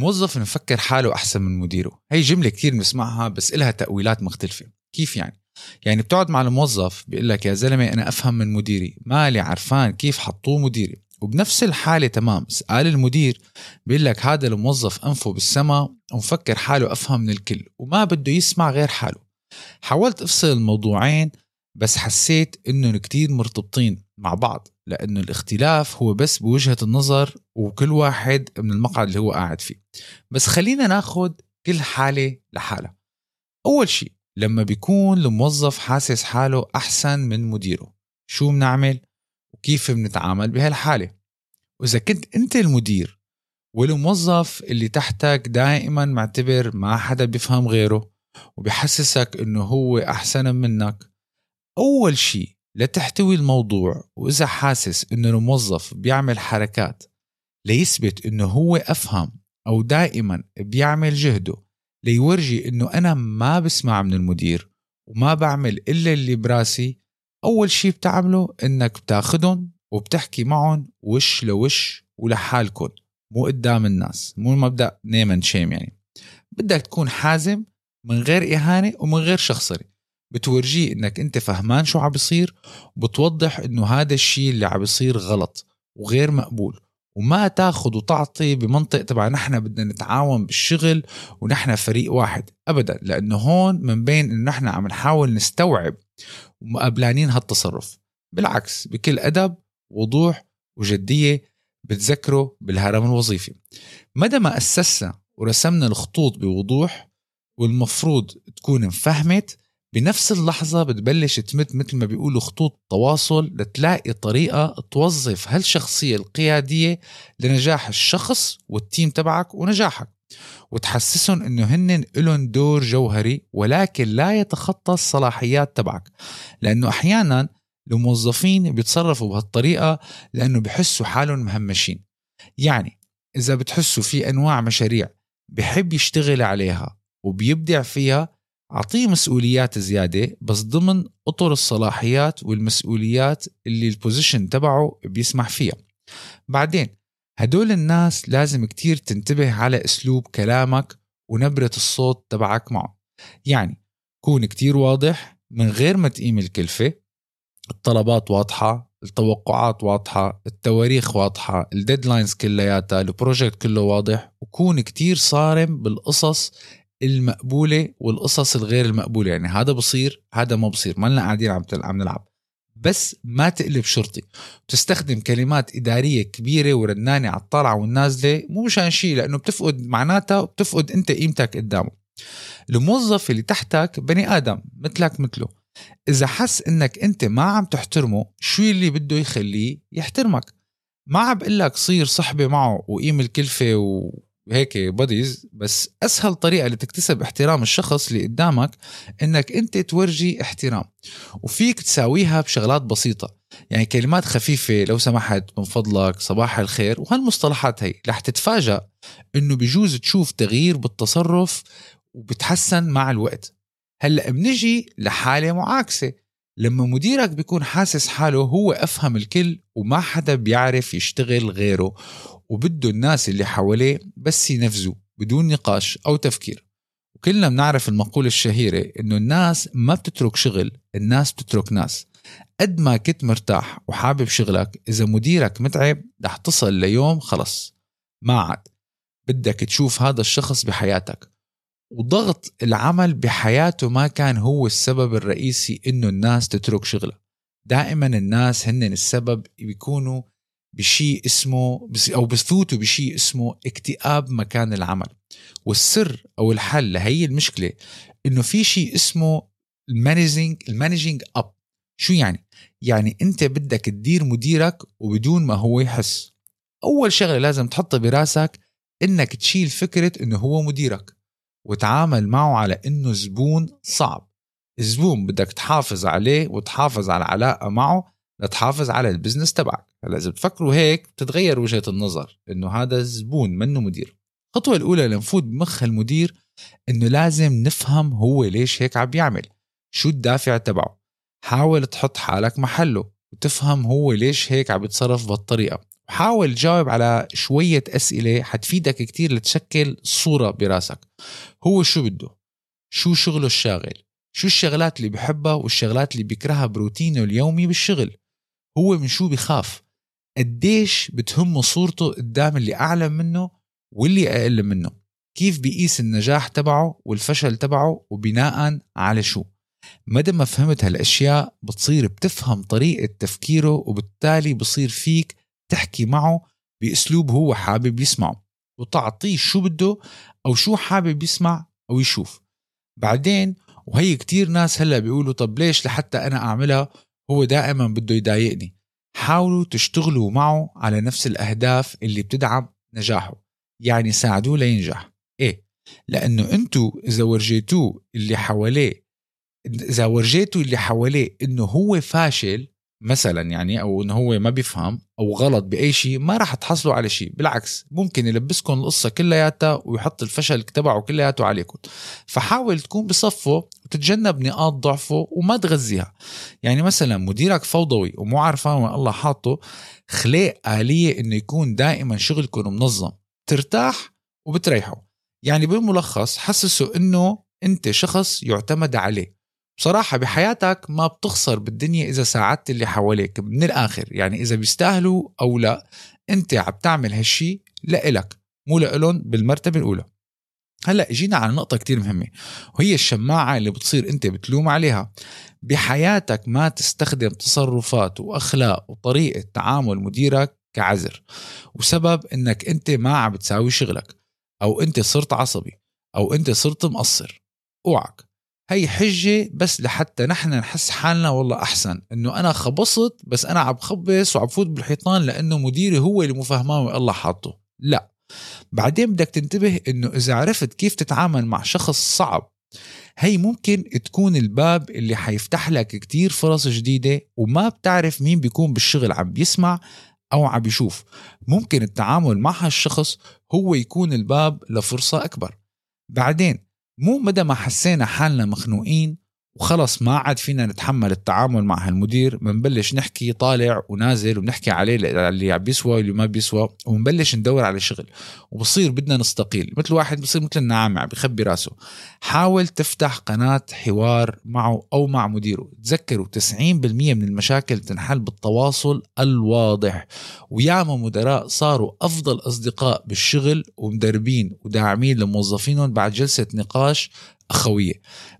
موظف مفكر حاله أحسن من مديره. هي جملة كتير بنسمعها بس إلها تأويلات مختلفة. كيف يعني؟ يعني بتقعد مع الموظف بيقول لك يا زلمة أنا أفهم من مديري. مالي؟ عرفان. كيف حطوه مديري؟ وبنفس الحالة تمام. سأل المدير بيقول لك هذا الموظف أنفه بالسما ومفكر حاله أفهم من الكل وما بده يسمع غير حاله. حاولت أفصل الموضوعين بس حسيت إنهم كتير مرتبطين مع بعض لأنه الاختلاف هو بس بوجهة النظر وكل واحد من المقعد اللي هو قاعد فيه. بس خلينا ناخد كل حالة لحالها. أول شيء لما بيكون الموظف حاسس حاله أحسن من مديره شو بنعمل؟ وكيف بنتعامل بهالحالة؟ وإذا كنت أنت المدير والموظف اللي تحتك دائما معتبر ما حدا بيفهم غيره وبيحسسك إنه هو أحسن منك أول شيء لتحتوي الموضوع وإذا حاسس إنه الموظف بيعمل حركات ليثبت إنه هو أفهم أو دائما بيعمل جهده ليورجي إنه أنا ما بسمع من المدير وما بعمل إلا اللي براسي. أول شيء بتعمله إنك بتاخدهم وبتحكي معهم وش لوش ولحالكم مو قدام الناس مو مبدأ نيم شيم يعني. بدك تكون حازم من غير إهانة ومن غير شخصري بتورجيه إنك أنت فهمان شو عم بيصير وبتوضح إنه هذا الشيء اللي عم بيصير غلط وغير مقبول. وما تاخذ وتعطي بمنطق تبع نحن بدنا نتعاون بالشغل ونحن فريق واحد ابدا لأنه هون من بين إنه نحن عم نحاول نستوعب ومقبلانين هالتصرف. بالعكس بكل أدب وضوح وجدية بتذكره بالهرم الوظيفي. مدى ما أسسنا ورسمنا الخطوط بوضوح والمفروض تكون انفهمت بنفس اللحظة بتبلش تمت مثل ما بيقولوا خطوط تواصل لتلاقي طريقة توظف هالشخصية القيادية لنجاح الشخص والتيم تبعك ونجاحك. وتحسسهم إنه هن لهم دور جوهري ولكن لا يتخطى الصلاحيات تبعك. لأنه أحيانا الموظفين بيتصرفوا بهالطريقة لأنه بحسوا حالهم مهمشين. يعني إذا بتحسوا في أنواع مشاريع بحب يشتغل عليها وبيبدع فيها أعطيه مسؤوليات زيادة بس ضمن أطر الصلاحيات والمسؤوليات اللي ال position تبعه بيسمح فيها. بعدين هدول الناس لازم كتير تنتبه على أسلوب كلامك ونبرة الصوت تبعك معه. يعني كون كتير واضح من غير ما تقيم الكلفة الطلبات واضحة التوقعات واضحة التواريخ واضحة ال deadlines كلياتها ال project كله واضح وكون كتير صارم بالقصص المقبولة والقصص الغير المقبولة. يعني هذا بصير هذا ما بصير. ما لنا قاعدين عم عم نلعب. بس ما تقلب شرطي. تستخدم كلمات إدارية كبيرة ورنانة على الطالعة والنازلة مو مشان شيء لأنه بتفقد معناتها وبتفقد أنت قيمتك قدامه. الموظف اللي تحتك بني آدم مثلك مثله. إذا حس إنك أنت ما عم تحترمه شو اللي بده يخليه يحترمك؟ ما عم لك صير صحبة معه وقيم الكلفة و... هيك بوديز بس أسهل طريقة لتكتسب احترام الشخص اللي قدامك إنك أنت تورجي احترام. وفيك تساويها بشغلات بسيطة. يعني كلمات خفيفة لو سمحت من فضلك صباح الخير وهالمصطلحات هي. رح تتفاجأ إنه بجوز تشوف تغيير بالتصرف وبتحسن مع الوقت. هلأ بنجي لحالة معاكسة. لما مديرك بيكون حاسس حاله هو أفهم الكل وما حدا بيعرف يشتغل غيره وبده الناس اللي حواليه بس ينفذوا بدون نقاش أو تفكير. وكلنا بنعرف المقولة الشهيرة إنه الناس ما بتترك شغل الناس بتترك ناس. قد ما كنت مرتاح وحابب شغلك إذا مديرك متعب رح تصل ليوم خلص ما عاد. بدك تشوف هذا الشخص بحياتك. وضغط العمل بحياته ما كان هو السبب الرئيسي إنه الناس تترك شغلها. دائما الناس هن السبب بيكونوا بشيء اسمه أو بفوتوا بشيء اسمه اكتئاب مكان العمل. والسر أو الحل لهي المشكلة إنه في شيء اسمه ال managing ال managing up. شو يعني؟ يعني أنت بدك تدير مديرك وبدون ما هو يحس. أول شغلة لازم تحطها براسك إنك تشيل فكرة إنه هو مديرك. وتعامل معه على إنه زبون صعب. الزبون بدك تحافظ عليه وتحافظ على العلاقة معه لتحافظ على البزنس تبعك. هلأ إذا بتفكروا هيك بتتغير وجهة النظر إنه هذا زبون منه مدير. الخطوة الأولى لنفوت بمخ المدير إنه لازم نفهم هو ليش هيك عم بيعمل شو الدافع تبعه؟ حاول تحط حالك محله. وتفهم هو ليش هيك عم بيتصرف بهالطريقة. وحاول تجاوب على شوية أسئلة حتفيدك كتير لتشكل صورة براسك. هو شو بده؟ شو شغله الشاغل؟ شو الشغلات اللي بحبها والشغلات اللي بيكرهها بروتينه اليومي بالشغل؟ هو من شو بخاف؟ قديش بتهمه صورته قدام اللي أعلى منه واللي أقل منه؟ كيف بيقيس النجاح تبعه والفشل تبعه وبناء على شو؟ مدى ما فهمت هالأشياء بتصير بتفهم طريقة تفكيره وبالتالي بصير فيك تحكي معه بأسلوب هو حابب يسمعه وتعطيه شو بده أو شو حابب يسمع أو يشوف. بعدين وهي كتير ناس هلأ بيقولوا طب ليش لحتى أنا أعملها هو دائما بده يضايقني؟ حاولوا تشتغلوا معه على نفس الأهداف اللي بتدعم نجاحه يعني ساعدوه لينجح. إيه لأنه انتو إذا ورجيتوه اللي حواليه إذا ورجيتوا اللي حواليه إنه هو فاشل مثلا يعني أو إنه هو ما بيفهم أو غلط بأي شيء ما راح تحصلوا على شيء. بالعكس ممكن يلبسكم القصة كلياتها ويحط الفشل تبعه كلياته عليكم. فحاول تكون بصفه وتتجنب نقاط ضعفه وما تغذيها. يعني مثلا مديرك فوضوي ومو عارفان وين الله حاطه خلق آلية إنه يكون دائما شغلكم منظم. ترتاح وبتريحوا يعني بالملخص حسسوا إنه أنت شخص يعتمد عليه. بصراحة بحياتك ما بتخسر بالدنيا إذا ساعدت اللي حواليك من الآخر. يعني إذا بيستاهلوا أو لا أنت عم تعمل هالشي لإلك مو لإلهم بالمرتبة الأولى. هلأ اجينا على نقطة كتير مهمة وهي الشماعة اللي بتصير أنت بتلوم عليها. بحياتك ما تستخدم تصرفات وأخلاق وطريقة تعامل مديرك كعذر وسبب إنك أنت ما عم بتساوي شغلك أو أنت صرت عصبي أو أنت صرت مقصر. أوعك. هي حجة بس لحتى نحن نحس حالنا والله أحسن. إنه أنا خبصت بس أنا عم خبص وعم فوت بالحيطان لأنه مديري هو اللي مفهماه الله حاطه. لا. بعدين بدك تنتبه إنه إذا عرفت كيف تتعامل مع شخص صعب هي ممكن تكون الباب اللي حيفتح لك كتير فرص جديدة وما بتعرف مين بيكون بالشغل عم بيسمع أو عم بيشوف ممكن التعامل مع هالشخص هو يكون الباب لفرصة أكبر. بعدين مو مدى ما حسينا حالنا مخنوقين وخلص ما عاد فينا نتحمل التعامل مع هالمدير بنبلش نحكي طالع ونازل وبنحكي عليه اللي عم بيسوى واللي ما بيسوى وبنبلش ندور على شغل. وبصير بدنا نستقيل مثل واحد بصير مثل النعامة عم بخبي راسه. حاول تفتح قناة حوار معه أو مع مديره. تذكروا 90% من المشاكل تنحل بالتواصل الواضح. وياما مدراء صاروا أفضل أصدقاء بالشغل ومدربين وداعمين لموظفينهم بعد جلسة نقاش أخوية.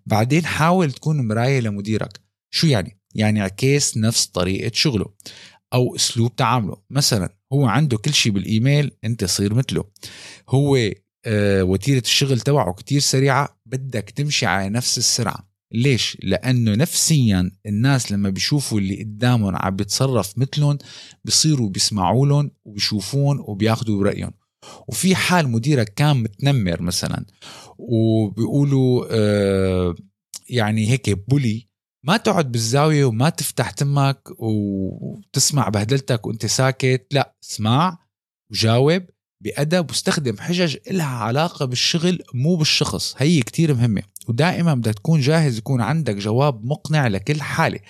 بعدين حاول تكون مراية لمديرك. شو يعني؟ يعني عكس نفس طريقة شغله أو أسلوب تعامله. مثلا هو عنده كل شيء بالإيميل أنت صير مثله. هو آه وتيرة الشغل تبعه كتير سريعة بدك تمشي على نفس السرعة. ليش؟ لأنه نفسيا الناس لما بيشوفوا اللي قدامهم عم بيتصرف مثلهم بصيروا بيسمعوا لهم وبيشوفون وبياخدوا برأيهم. وفي حال مديرك كان متنمر مثلا وبيقولوا آه يعني هيك بولي ما تقعد بالزاوية وما تفتح تمك وتسمع بهدلتك وأنت ساكت لا اسمع وجاوب بأدب واستخدم حجج إلها علاقة بالشغل مو بالشخص. هي كتير مهمة ودائما بدك تكون جاهز يكون عندك جواب مقنع لكل حالة.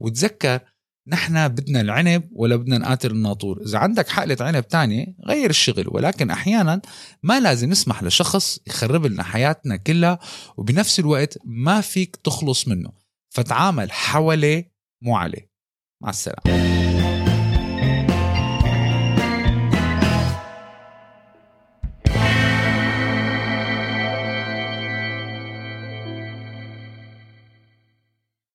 وتذكر نحن بدنا العنب ولا بدنا نقاتل الناطور. إذا عندك حقلة عنب تانية غير الشغل. ولكن أحيانا ما لازم نسمح لشخص يخرب لنا حياتنا كلها وبنفس الوقت ما فيك تخلص منه. فتعامل حواليه مو عليه مع السلامة.